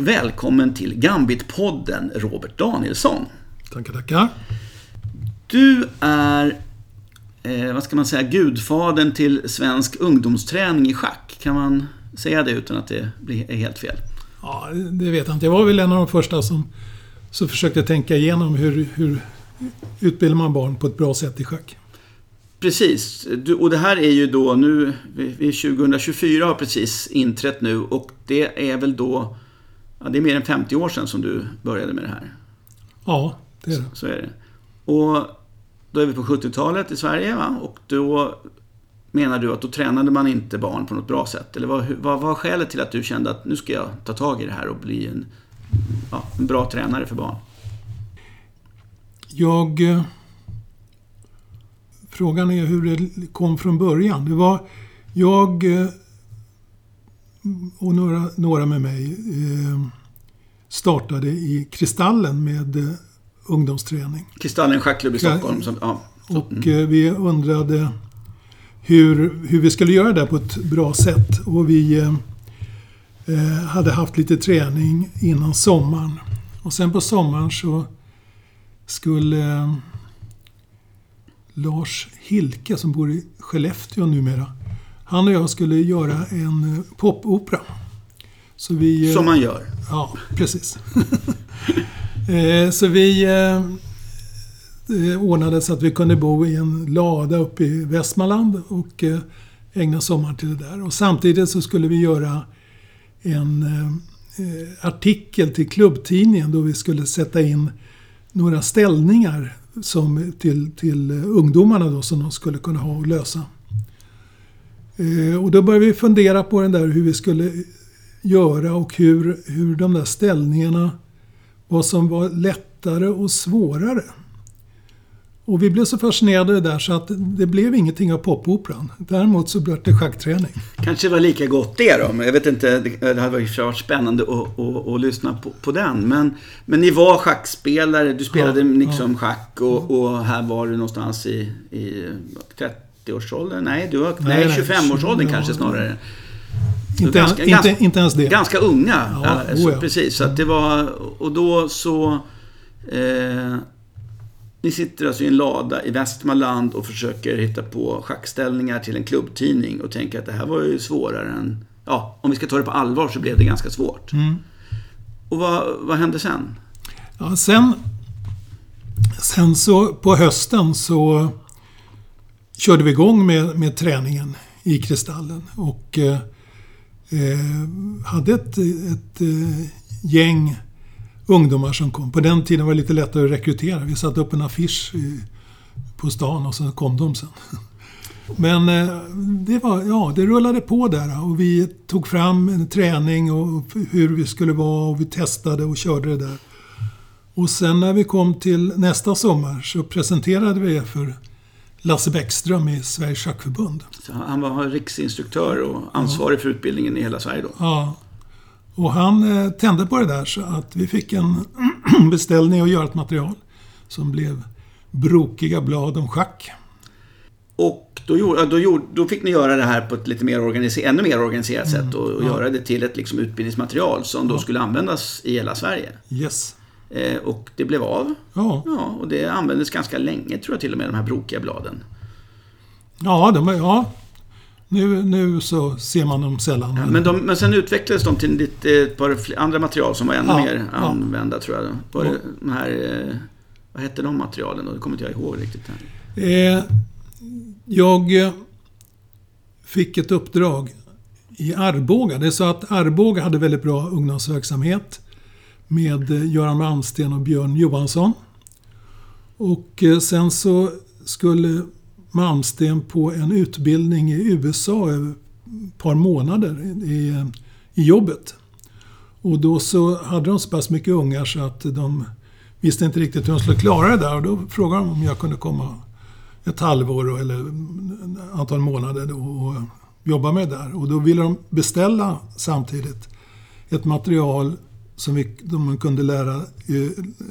och välkommen till Gambit-podden Robert Danielsson. Tackar, tackar. Du är, eh, vad ska man säga, gudfadern till svensk ungdomsträning i schack. Kan man säga det utan att det blir helt fel? Ja, det vet jag inte. Jag var väl en av de första som, som försökte tänka igenom hur, hur utbildar man barn på ett bra sätt i schack. Precis. Du, och det här är ju då nu, vi är 2024 har precis inträtt nu och det är väl då, ja, det är mer än 50 år sedan som du började med det här. Ja, det är det. Så, så är det. Och då är vi på 70-talet i Sverige va? och då menar du att då tränade man inte barn på något bra sätt? Eller vad, vad var skälet till att du kände att nu ska jag ta tag i det här och bli en, ja, en bra tränare för barn? Jag... eh, Frågan är hur det kom från början. Det var jag eh, och några, några med mig eh, startade i Kristallen med eh, ungdomsträning. Kristallen schackklubb i. Stockholm. Som, ja. Och eh, vi undrade hur, hur vi skulle göra det på ett bra sätt. Och vi hade haft lite träning innan sommaren. Och sen på sommaren så skulle Lars Hilke, som bor i Skellefteå numera, han och jag skulle göra en eh, popopera. Så vi, eh, Som man gör. Ja, precis. Eh, så vi ordnade så att vi kunde bo i en lada uppe i Västmanland och ägna sommaren till det där. Och samtidigt så skulle vi göra en artikel till klubbtidningen då vi skulle sätta in några ställningar som, till, till ungdomarna då, som de skulle kunna ha och lösa. Eh, och då började vi fundera på den där hur vi skulle göra och hur, hur de där ställningarna, vad som var lättare och svårare. Och vi blev så fascinerade där så att det blev ingenting av popoperan. Däremot så blev det schackträning. Kanske var lika gott det då. Men jag vet inte, det hade varit spännande att, att, att lyssna på, på den. Men, men ni var schackspelare, du spelade Ja, liksom schack och, och här var du någonstans i, i 30-årsåldern? Nej, du var, nej, nej, 25-årsåldern ja, kanske snarare. Inte, ganska- inte, ganska- inte ens det. Ganska unga. Ja, Ja, så, oh ja. Precis, så att det var... Och då så... Eh, ni sitter alltså i en lada i Västmanland och försöker hitta på schackställningar till en klubbtidning och tänker att det här var ju svårare än... Ja, om vi ska ta det på allvar så blev det ganska svårt. Mm. Och vad, vad hände sen? Ja, sen, sen så på hösten så körde vi igång med, med träningen i Kristallen. Och eh, eh, hade ett, ett eh, gäng ungdomar som kom. På den tiden var det lite lättare att rekrytera. Vi satte upp en affisch i, på stan och så kom de sen. Men eh, det, var, ja, det rullade på där och vi tog fram en träning och hur vi skulle vara och vi testade och körde det där. Och sen när vi kom till nästa sommar så presenterade vi det för Lasse Bäckström i Sveriges Schackförbund. Så han var riksinstruktör och ansvarig för utbildningen i hela Sverige då. Ja. Och han eh, tände på det där så att vi fick en beställning att göra ett material som blev Brokiga blad om schack. Och då, gjorde, då, gjorde, då fick ni göra det här på ett lite mer organiserat, ännu mer organiserat sätt och, och ja. göra det till ett liksom utbildningsmaterial som då skulle användas i hela Sverige. Yes. Eh, och det blev av. Ja, Ja, och det användes ganska länge tror jag till och med, de här brokiga bladen. ja, de, är- ja. Nu, nu så ser man dem sällan. Men, de, men sen utvecklades de till lite, ett par andra material som var ännu Ja, mer ja. använda tror jag. Var Ja. det de här, eh, vad hette de materialen då? Det kommer inte jag ihåg riktigt. Eh, jag eh, fick ett uppdrag i Arboga. Det är så att Arboga hade väldigt bra ungdomsverksamhet med eh, Göran Malmsten och Björn Johansson. Och eh, sen så skulle Malmsten på en utbildning i USA ett par månader i, i jobbet. Och då så hade de så pass mycket ungar så att de visste inte riktigt hur de skulle klara det där. Och då frågade de om jag kunde komma ett halvår eller ett antal månader och jobba med det där. Och då ville de beställa samtidigt ett material som vi, de kunde lära, eh,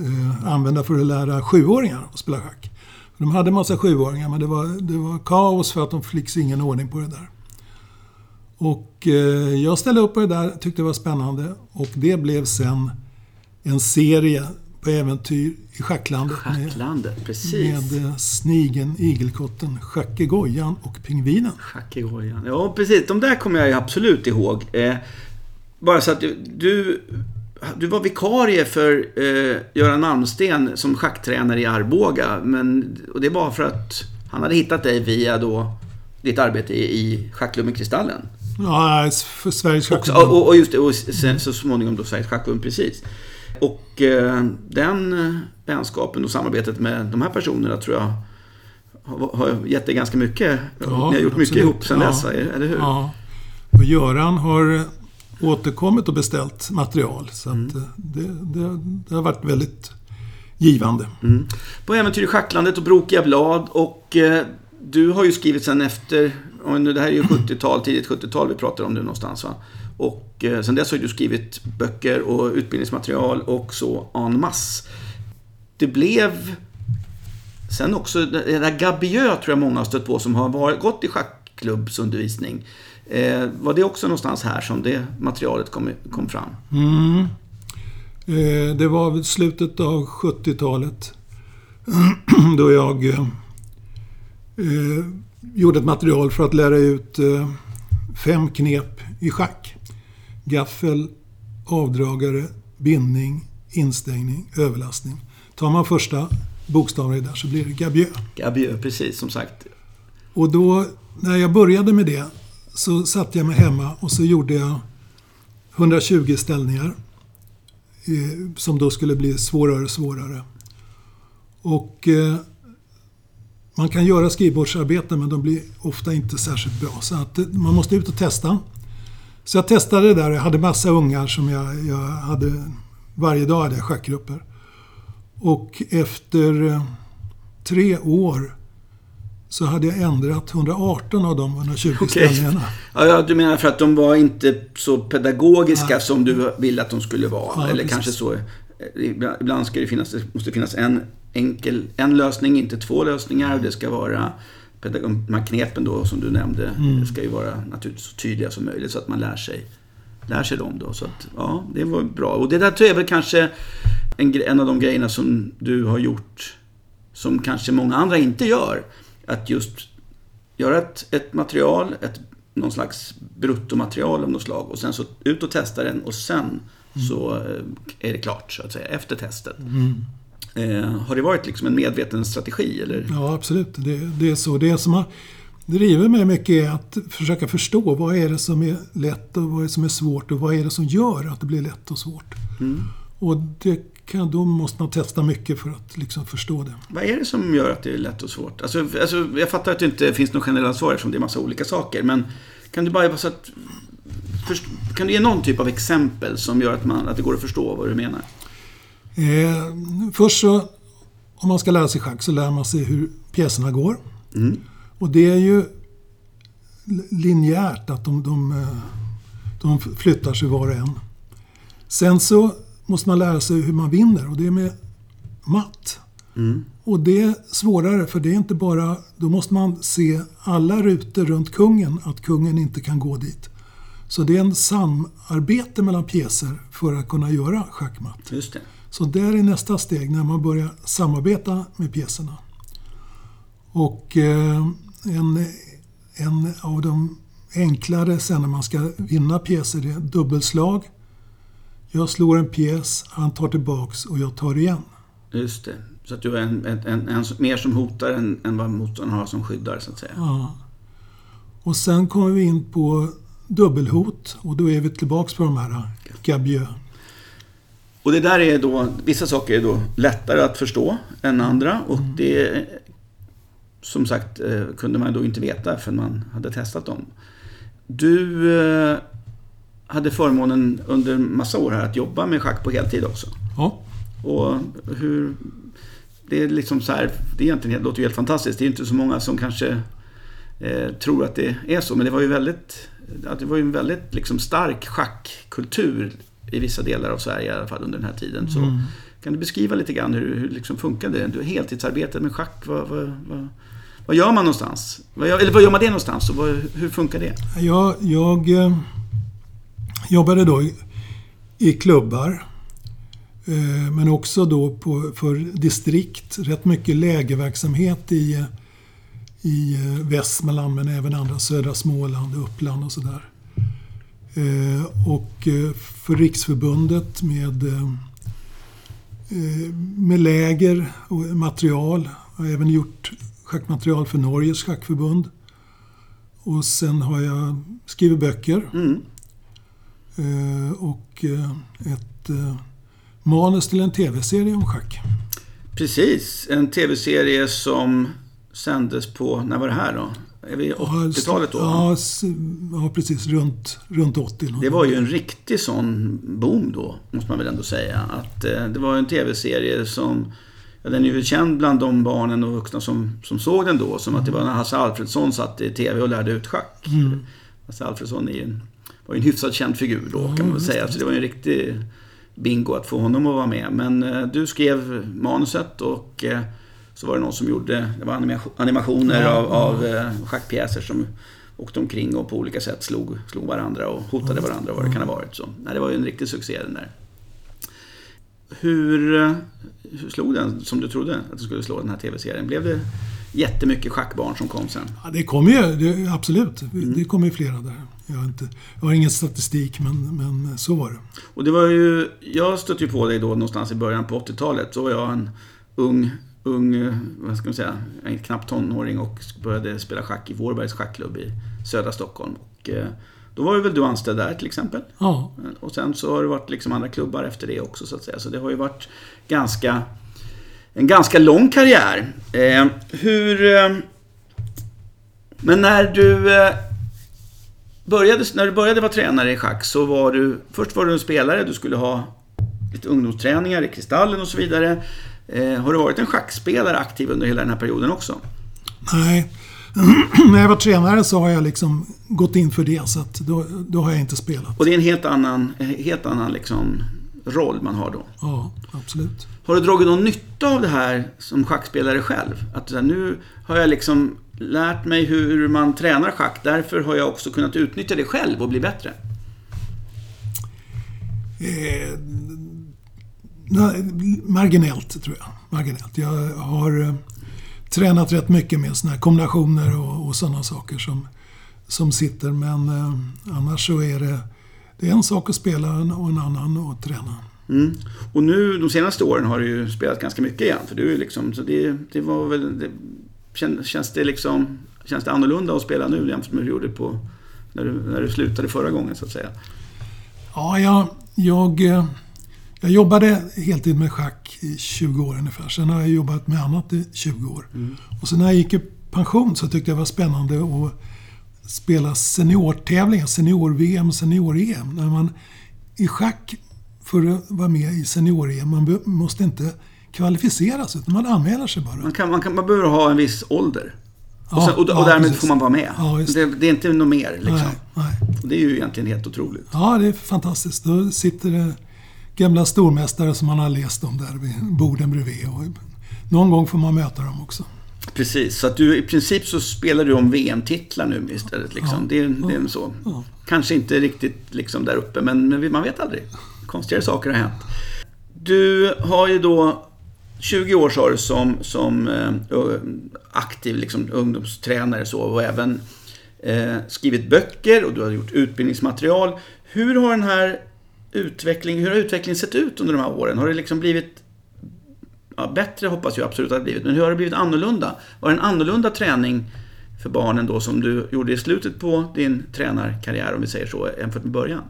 eh, använda för att lära sjuåringar att spela schack. De hade en massa sjuåringar men det var, det var kaos för att de fick ingen ordning på det där. Och eh, jag ställde upp på det där, tyckte det var spännande. Och det blev sen en serie på äventyr i Schacklandet. Schacklandet, precis. Med eh, Snigen, Igelkotten, Schackegojan och Pingvinen. Schackegojan. Ja, precis. De där kommer jag absolut ihåg. Eh, bara så att du, du, du var vikarie för eh, Göran Malmsten som schacktränare i Arboga. Men, och det var för att han hade hittat dig via då ditt arbete i, schackklubben Kristallen. Ja, för Sveriges Schackklubb. Och, och, just det, och sen så småningom då Sveriges Schackklubb, precis. Och eh, den eh, vänskapen och samarbetet med de här personerna tror jag har, har gett dig ganska mycket. Ja, Ni har gjort absolut. mycket ihop sen ja. dess, eller hur? Ja. Och Göran har återkommit och beställt material. Så mm. Eh, det, det, det, har varit väldigt givande. Mm. På Äventyr i Schacklandet och Brokiga blad. Och eh, du har ju skrivit sen efter, och det här är ju 70-tal, tidigt 70-tal vi pratar om nu någonstans va? Och eh, sen dess har du skrivit böcker och utbildningsmaterial och så en masse. Det blev sen också, det där Gabieux tror jag många har stött på som har varit, gått i schackklubbsundervisning. Eh, var det också någonstans här som det materialet kom, kom fram? Mm. Eh, det var slutet av 70-talet då jag eh, eh, gjorde ett material för att lära ut eh, fem knep i schack. Gaffel, avdragare, bindning, instängning, överlastning. Tar man första bokstaven där så blir det Gabieux. Gabieux, precis som sagt. Och då, när jag började med det, så satte jag mig hemma och så gjorde jag 120 ställningar. Eh, som då skulle bli svårare och svårare. Och eh, man kan göra skrivbordsarbeten men de blir ofta inte särskilt bra. Så att eh, man måste ut och testa. Så jag testade det där. Jag hade massa ungar som jag, jag hade... Varje dag hade jag schackgrupper. Och efter eh, tre år så hade jag ändrat 118 av de 120 okay. ställningarna. Ja, du menar för att de var inte så pedagogiska Nej. som du ville att de skulle vara? Ja, eller precis. kanske så. Eh, ibland ska det finnas, det måste finnas en enkel, en lösning, inte två lösningar. Det ska vara de här knepen då som du nämnde, mm. ska ju vara naturligtvis så tydliga som möjligt så att man lär sig, lär sig dem då. Så att, ja, det var bra. Och det där tror jag väl kanske en, en av de grejerna som du har gjort som kanske många andra inte gör. Att just göra ett, ett material, ett, någon slags bruttomaterial av något slag och sen så ut och testa den och sen mm. så eh, är det klart så att säga efter testet. Mm. Eh, har det varit liksom en medveten strategi? Eller? Ja, absolut. Det, det är så. Det som har drivit mig mycket är att försöka förstå vad är det som är lätt och vad är det som är svårt och vad är det som gör att det blir lätt och svårt. Mm. Och det kan, då måste man testa mycket för att liksom förstå det. Vad är det som gör att det är lätt och svårt? Alltså, alltså, jag fattar att det inte finns något generellt svar eftersom det är massa olika saker. Men kan du bara så att, först, kan du ge någon typ av exempel som gör att, man, att det går att förstå vad du menar? Eh, först så, om man ska lära sig schack så lär man sig hur pjäserna går. Mm. Och det är ju linjärt att de, de, eh, de flyttar sig var och en. Sen så måste man lära sig hur man vinner och det är med matt. Mm. Och det är svårare för det är inte bara, då måste man se alla rutor runt kungen, att kungen inte kan gå dit. Så det är en samarbete mellan pjäser för att kunna göra schackmatt. Just det. Så där är nästa steg när man börjar samarbeta med pjäserna. Och eh, en, en av de enklare sen när man ska vinna pjäser är dubbelslag. Jag slår en pjäs, han tar tillbaks och jag tar igen. Just det. Så att du är en, en, en, en mer som hotar än, än vad motståndaren har som skyddar, så att säga. Ja. Och sen kommer vi in på dubbelhot och då är vi tillbaks på de här Gabieux. Och det där är då, vissa saker är då lättare att förstå än andra och mm. det som sagt eh, kunde man då inte veta förrän man hade testat dem. Du eh, hade förmånen under massa år här att jobba med schack på heltid också. Ja. Och hur... Det är liksom så här, det, egentligen, det låter ju helt fantastiskt. Det är inte så många som kanske eh, tror att det är så. Men det var ju väldigt, det var ju en väldigt liksom stark schackkultur i vissa delar av Sverige i alla fall under den här tiden. Så mm. Kan du beskriva lite grann hur, hur liksom funkade det? Du heltidsarbetet med schack, vad, vad, vad, Vad gör man någonstans? Vad gör, eller vad gör man det någonstans och hur funkar det? Jag, jag eh, jobbade då i, klubbar. Eh, men också då på, för distrikt. Rätt mycket lägerverksamhet i, i eh, Västmanland men även andra södra Småland, Uppland och sådär. Eh, och för Riksförbundet med, med läger och material. Jag har även gjort schackmaterial för Norges schackförbund. Och sen har jag skrivit böcker. Mm. Eh, och eh, ett eh, manus till en tv-serie om schack. Precis, en tv-serie som sändes på, när var det här då? Är vi 80-talet då? Ja, precis. Runt, runt 80. Det var ju en riktig sån boom då, måste man väl ändå säga. Att eh, det var en tv-serie som, ja, den är ju känd bland de barnen och vuxna som, som såg den då, som att det var när Hasse Alfredsson satt i tv och lärde ut schack. Mm. Hasse Alfredsson är ju en, var ju en hyfsat känd figur då, kan man väl säga. Så det var ju en riktig bingo att få honom att vara med. Men eh, du skrev manuset och eh, så var det någon som gjorde det var animation, animationer Ja, av, ja. av eh, schackpjäser som åkte omkring och på olika sätt slog, slog varandra och hotade varandra vad det kan ha varit. Så, nej, det var ju en riktig succé den där. Hur, eh, hur slog den som du trodde att den skulle slå den här tv-serien? Blev det jättemycket schackbarn som kom sen? Ja, det kommer ju, det, absolut. Mm. Det kommer ju flera där. Jag har, inte, jag har ingen statistik, men, men så var det. Och det var ju, jag stötte ju på dig då någonstans i början på 80-talet. Så var jag en ung, ung, vad ska man säga, en knapp tonåring och började spela schack i Vårbergs schackklubb i södra Stockholm. Och eh, då var ju väl du anställd där till exempel? Ja, Och sen så har det varit liksom andra klubbar efter det också så att säga. Så det har ju varit ganska, en ganska lång karriär. Eh, hur... Eh, men när du eh, började, när du började vara tränare i schack så var du... Först var du en spelare, du skulle ha lite ungdomsträningar i Kristallen och så vidare. Eh, har du varit en schackspelare aktiv under hela den här perioden också? nej. När jag var tränare så har jag liksom gått in för det, så att då, då har jag inte spelat. Och det är en helt annan, helt annan liksom roll man har då. Ja, absolut. Har du dragit någon nytta av det här som schackspelare själv? Att nu har jag liksom lärt mig hur man tränar schack. Därför har jag också kunnat utnyttja det själv och bli bättre. Eh, nej, marginellt, tror jag. Marginellt. Jag har eh, tränat rätt mycket med såna här kombinationer och, och sådana saker som, som sitter. Men eh, annars så är det, det är en sak att spela och en annan att träna. Mm. Och nu de senaste åren har du ju spelat ganska mycket igen. För du är liksom, så det, det var väl... Det, kän- känns det liksom... Känns det annorlunda att spela nu jämfört med hur du gjorde på... När du, när du slutade förra gången så att säga. Ja, jag, jag, eh, jag jobbade heltid med schack i 20 år ungefär. Sen har jag jobbat med annat i 20 år. Och sen när jag gick i pension så tyckte jag det var spännande att spela seniortävlingar, senior-VM, senior-EM. När man i schack, för att vara med i senior-EM, man måste inte kvalificera sig, utan man anmäler sig bara. Man, kan, man, kan, man behöver ha en viss ålder. Och, Ja, sen, och, och ja, därmed får man vara med. Ja, just det, det är inte något mer liksom. Nej, nej. Det är ju egentligen helt otroligt. Ja, det är fantastiskt. Då sitter det gamla stormästare som man har läst om där vid borden bredvid. Och någon gång får man möta dem också. Precis, så att du i princip så spelar du om VM-titlar nu istället. Liksom. det, är, det är så. Ja. Kanske inte riktigt liksom där uppe, men, men man vet aldrig. Konstigare saker har hänt. Du har ju då 20 år sa du som, som eh, aktiv liksom, ungdomstränare så, och även eh, skrivit böcker och du har gjort utbildningsmaterial. Hur har den här utvecklingen, hur har utvecklingen sett ut under de här åren? Har det liksom blivit ja, bättre hoppas jag absolut att det har blivit, men hur har det blivit annorlunda? Var det en annorlunda träning för barnen då som du gjorde i slutet på din tränarkarriär, om vi säger så, jämfört med början?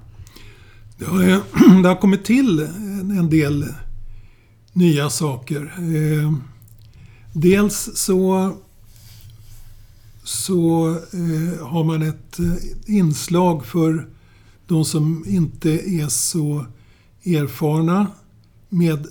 Det har, det har kommit till en del nya saker. Eh, Dels så, så eh, har man ett eh, inslag för de som inte är så erfarna med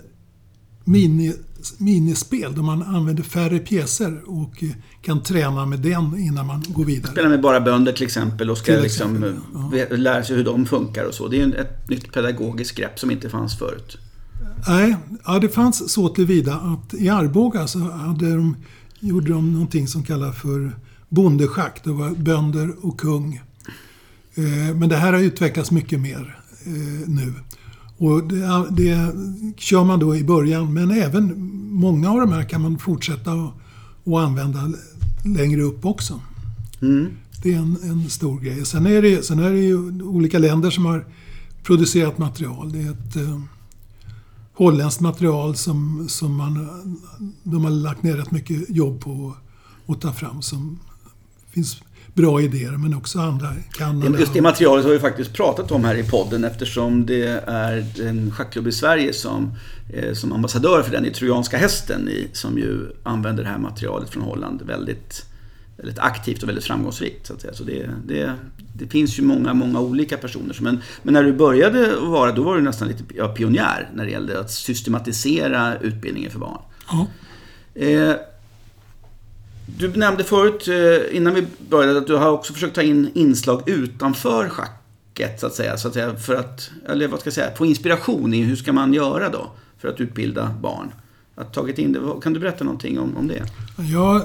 mini, minispel, där man använder färre pjäser och eh, kan träna med den innan man går vidare. Spela med bara bönder till exempel och ska liksom exempel, ja. ve- lära sig hur de funkar och så. Det är ett nytt pedagogiskt grepp som inte fanns förut. Nej, ja, det fanns så tillvida att i Arboga så hade de gjorde de någonting som kallas för bondeschack. Det var bönder och kung. Eh, men det här har utvecklats mycket mer eh, nu. Och det, det kör man då i början, men även många av de här kan man fortsätta att använda längre upp också. Mm. Det är en, en, stor grej. Sen är, det, sen är det ju olika länder som har producerat material. Det är ett eh, holländskt material som, som man, de har lagt ner rätt mycket jobb på att ta fram. Som finns bra idéer, men också andra kan... Just det materialet har vi faktiskt pratat om här i podden eftersom det är en schackklubb i Sverige som, eh, som ambassadör för den i Trojanska hästen i, som ju använder det här materialet från Holland väldigt, väldigt aktivt och väldigt framgångsrikt. Så, att säga. så det, det, det finns ju många, många olika personer. Men, men när du började vara, då var du nästan lite ja, pionjär när det gällde att systematisera utbildningen för barn. Ja. Eh, du nämnde förut, eh, innan vi började, att du har också försökt ta in inslag utanför schacket, så att säga. Så att säga för att, eller vad ska jag säga, få inspiration i hur ska man göra då för att utbilda barn? Att tagit in det, kan du berätta någonting om, om det? Jag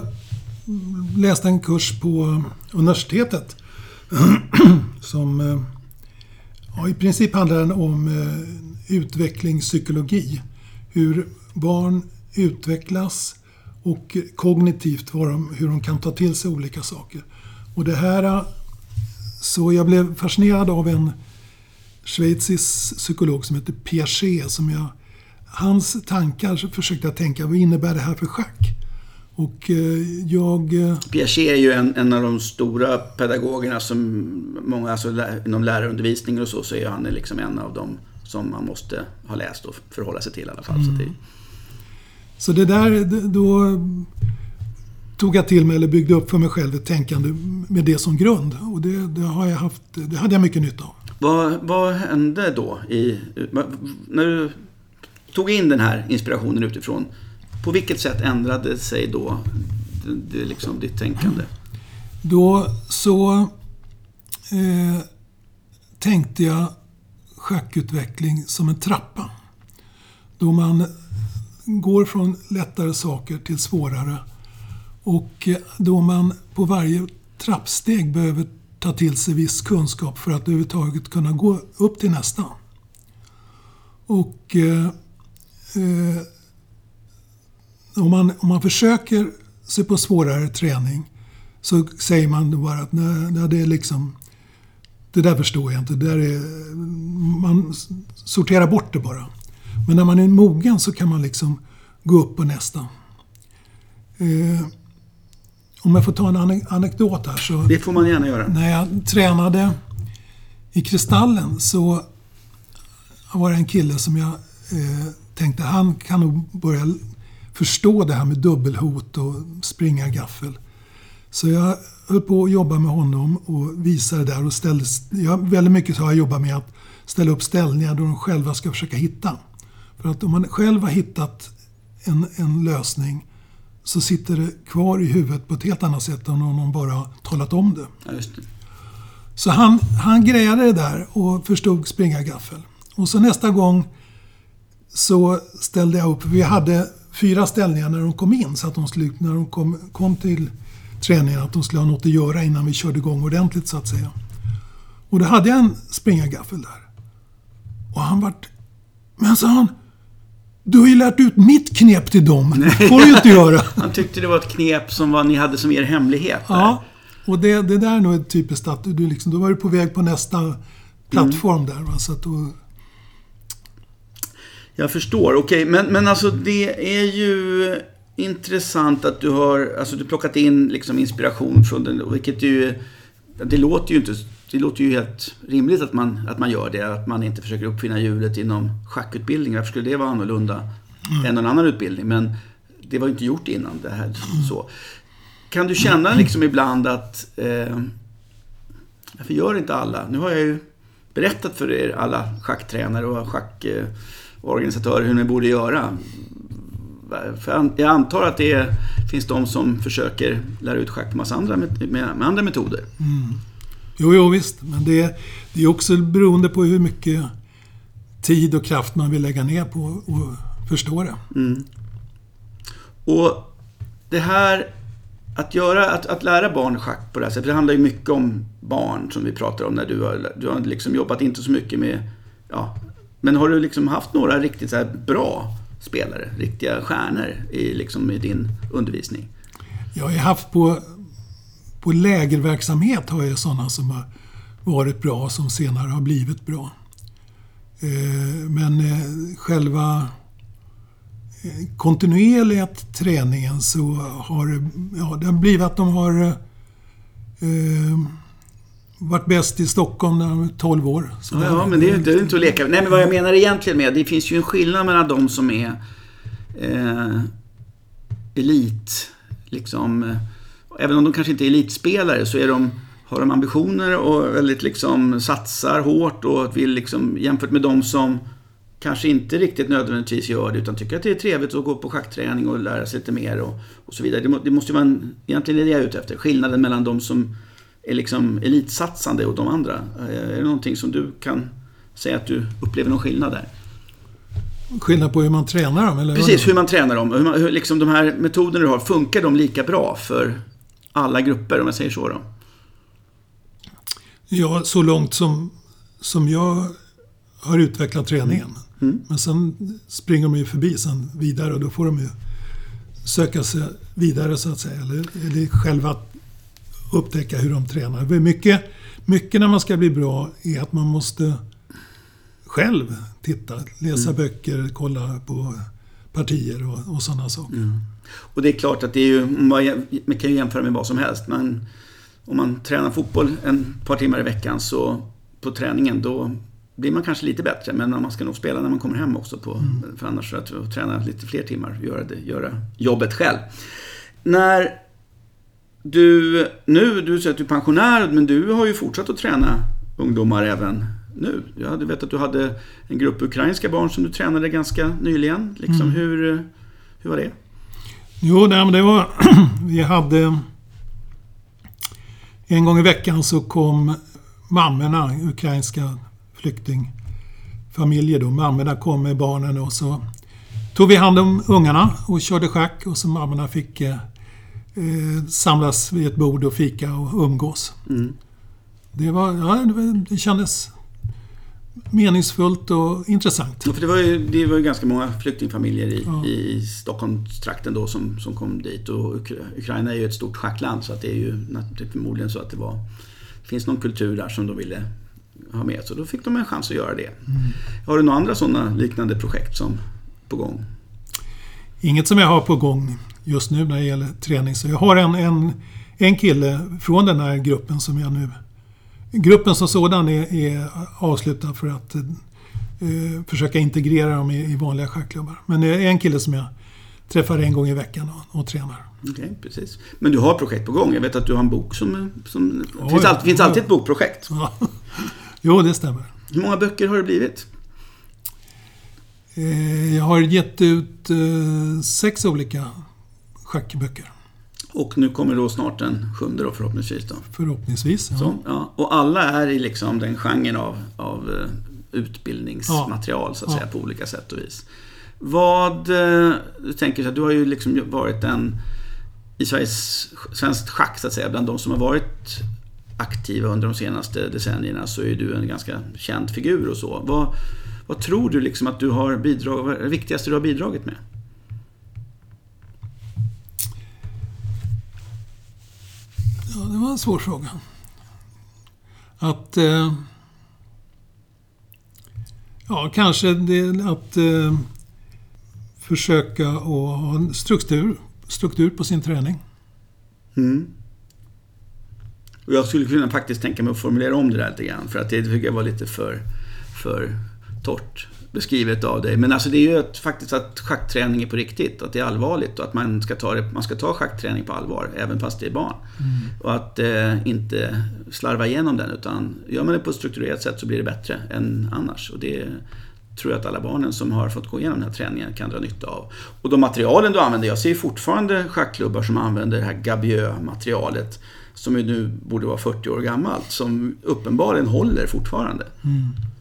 läste en kurs på universitetet som eh, ja, i princip handlar om eh, utvecklingspsykologi. Hur barn utvecklas och kognitivt de, hur de kan ta till sig olika saker. Och det här... Eh, så jag blev fascinerad av en schweizisk psykolog som heter Piaget. Som jag, hans tankar försökte jag tänka, vad innebär det här för schack? Och eh, jag... Eh, Piaget är ju en, en av de stora pedagogerna som många, alltså inom lärarundervisning och så, så är han liksom en av dem som man måste ha läst och förhålla sig till i alla fall. Mm. Så det, så det där, då tog jag till mig, eller byggde upp för mig själv ett tänkande med det som grund. Och det, det har jag haft, det hade jag mycket nytta av. Vad, vad hände då? I, när du tog in den här inspirationen utifrån, på vilket sätt ändrade sig då det, det liksom ditt tänkande? Då så eh, tänkte jag schackutveckling som en trappa. Då man går från lättare saker till svårare. Och eh, då man på varje trappsteg behöver ta till sig viss kunskap för att överhuvudtaget kunna gå upp till nästa. Och eh, eh, om, man, om man försöker sig på svårare träning så säger man bara att nej, nej, det är liksom det där förstår jag inte. Det där är, man sorterar bort det bara. Men när man är mogen så kan man liksom gå upp på nästa. Eh, om jag får ta en anekdot här så... Det får man gärna göra. När jag tränade i Kristallen så var det en kille som jag eh, tänkte han kan nog börja förstå det här med dubbelhot och springa gaffel. Så jag höll på att jobba med honom och visade där och ställde... Jag, väldigt mycket har jag jobbat med att ställa upp ställningar då de själva ska försöka hitta. För att om man själv har hittat en, en lösning så sitter det kvar i huvudet på ett helt annat sätt än om någon bara har talat om det. Ja, det. Så han, han grejade det där och förstod springa gaffel. Och så nästa gång så ställde jag upp. Vi hade fyra ställningar när de kom in. Så att de skulle, när de kom, kom till träningen, att de skulle ha något att göra innan vi körde igång ordentligt så att säga. Och då hade jag en springa gaffel där. Och han vart... Men sa han, du har ju lärt ut mitt knep till dem. Det får du ju inte göra. Han tyckte det var ett knep som var, ni hade som er hemlighet. Där. Ja, och det, det där är nog typiskt att du liksom, då var du på väg på nästa plattform mm. där. Va? Så att då... Jag förstår, okej. Okay. Men, men alltså det är ju intressant att du har alltså, du plockat in liksom inspiration från den, vilket ju... Det låter ju inte det låter ju helt rimligt att man, att man gör det. Att man inte försöker uppfinna hjulet inom schackutbildningen. Varför skulle det vara annorlunda mm. än någon annan utbildning? Men det var ju inte gjort innan det här. Mm. Så. Kan du känna liksom ibland att... Eh, varför gör inte alla? Nu har jag ju berättat för er alla schacktränare och schackorganisatörer hur ni borde göra. För jag antar att det finns de som försöker lära ut schack på massa andra, med, med andra metoder. Mm. Jo, jo visst. Men det, det är också beroende på hur mycket tid och kraft man vill lägga ner på att förstå det. Mm. Och det här att, göra, att, att lära barn schack på det här sättet, det handlar ju mycket om barn som vi pratar om när du har, du har liksom jobbat inte så mycket med, ja, men har du liksom haft några riktigt så bra spelare, riktiga stjärnor i, liksom, i din undervisning? Jag har haft på, på lägerverksamhet har jag sådana som har varit bra som senare har blivit bra. Eh, men eh, själva eh, kontinuerliga träningen så har ja, det har blivit att de har eh, varit bäst i Stockholm när de var 12 år. Så ja, ja, men det är, det är inte att leka Nej, men vad jag menar egentligen med, det finns ju en skillnad mellan de som är eh, elit, liksom, även om de kanske inte är elitspelare så är de har de ambitioner och väldigt liksom satsar hårt och vill liksom jämfört med de som kanske inte riktigt nödvändigtvis gör det utan tycker att det är trevligt att gå på schackträning och lära sig lite mer och, och så vidare. Det, må, det måste ju vara en, egentligen är det jag är ute efter. Skillnaden mellan de som är liksom elitsatsande och de andra. Är det någonting som du kan säga att du upplever någon skillnad där? Skillnad på hur man tränar dem? Eller Precis, hur man tränar dem. Hur, man, hur liksom de här metoderna du har, funkar de lika bra för alla grupper om jag säger så? Då? Ja, så långt som, som jag har utvecklat träningen. Mm. Men sen springer de ju förbi sen vidare och då får de ju söka sig vidare så att säga. Eller, eller själva upptäcka hur de tränar. Mycket, mycket när man ska bli bra är att man måste själv titta, läsa mm. böcker, kolla på partier och, och sådana saker. Mm. Och det är klart att det är ju, man kan ju jämföra med vad som helst. Men om man tränar fotboll en par timmar i veckan så på träningen då blir man kanske lite bättre. Men man ska nog spela när man kommer hem också. På, mm. För annars att träna lite fler timmar, göra, det, göra jobbet själv. När du, nu, du säger att du är pensionär, men du har ju fortsatt att träna ungdomar även nu. Jag vet att du hade en grupp ukrainska barn som du tränade ganska nyligen. Liksom, mm. hur, hur var det? Jo, nej, men det var... vi hade en gång i veckan så kom mammorna, ukrainska flyktingfamiljer då. Mammorna kom med barnen och så tog vi hand om ungarna och körde schack och så mammorna fick eh, samlas vid ett bord och fika och umgås. Mm. Det, var, ja, det, det kändes meningsfullt och intressant. Ja, för det, var ju, det var ju ganska många flyktingfamiljer i, ja. i Stockholmstrakten då som, som kom dit. Och Ukraina är ju ett stort schackland så att det är ju förmodligen så att det var det finns någon kultur där som de ville ha med. Så då fick de en chans att göra det. Mm. Har du några andra sådana liknande projekt som på gång? Inget som jag har på gång just nu när det gäller träning. Så jag har en, en, en kille från den här gruppen som jag nu Gruppen som sådan är, är avslutad för att eh, försöka integrera dem i, i vanliga schackklubbar. Men det är en kille som jag träffar en gång i veckan och, och tränar. Okej, okay, precis. Men du har projekt på gång. Jag vet att du har en bok som... som ja, finns, alltid, finns alltid ett bokprojekt. Ja. Jo, det stämmer. Hur många böcker har det blivit? Eh, jag har gett ut eh, sex olika schackböcker. Och nu kommer då snart den sjunde då förhoppningsvis. Då. Förhoppningsvis, ja. Så, ja. Och alla är i liksom den genren av, av eh, utbildningsmaterial ja. så att säga på olika sätt och vis. Vad, eh, du tänker så att du har ju liksom varit en i Sveriges, svenskt schack så att säga, bland de som har varit aktiva under de senaste decennierna så är du en ganska känd figur och så. Vad, vad tror du liksom att du har bidragit, vad är det viktigaste du har bidragit med? Ja, det var en svår fråga. Att... Eh, ja, kanske det, att eh, försöka att ha en struktur, struktur på sin träning. Mm. Och jag skulle kunna faktiskt tänka mig att formulera om det där lite grann. För att det tycker jag var lite för, för torrt beskrivet av dig. Men alltså det är ju att, faktiskt att schackträning är på riktigt. Att det är allvarligt och att man ska ta, det, man ska ta schackträning på allvar. Även fast det är barn. Mm. Och att eh, inte slarva igenom den. Utan gör man det på ett strukturerat sätt så blir det bättre än annars. Och det tror jag att alla barnen som har fått gå igenom den här träningen kan dra nytta av. Och de materialen du använder, jag ser fortfarande schackklubbar som använder det här Gabieux-materialet som ju nu borde vara 40 år gammalt, som uppenbarligen håller fortfarande. Mm.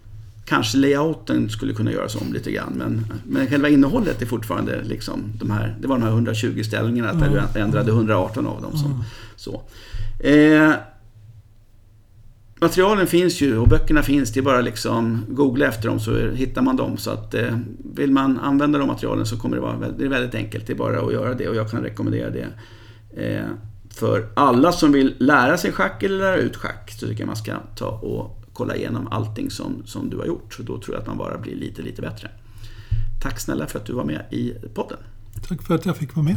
Kanske layouten skulle kunna göras om lite grann. Men, men själva innehållet är fortfarande liksom de här, det var de här 120 ställningarna, där vi ändrade 118 av dem. Som, så. Eh, materialen finns ju och böckerna finns. Det är bara liksom googla efter dem så hittar man dem. Så att eh, vill man använda de materialen så kommer det vara väldigt, det är väldigt enkelt. Det är bara att göra det och jag kan rekommendera det. Eh, för alla som vill lära sig schack eller lära ut schack så tycker jag man ska ta och kolla igenom allting som, som du har gjort. Så då tror jag att man bara blir lite, lite bättre. Tack snälla för att du var med i podden. Tack för att jag fick vara med.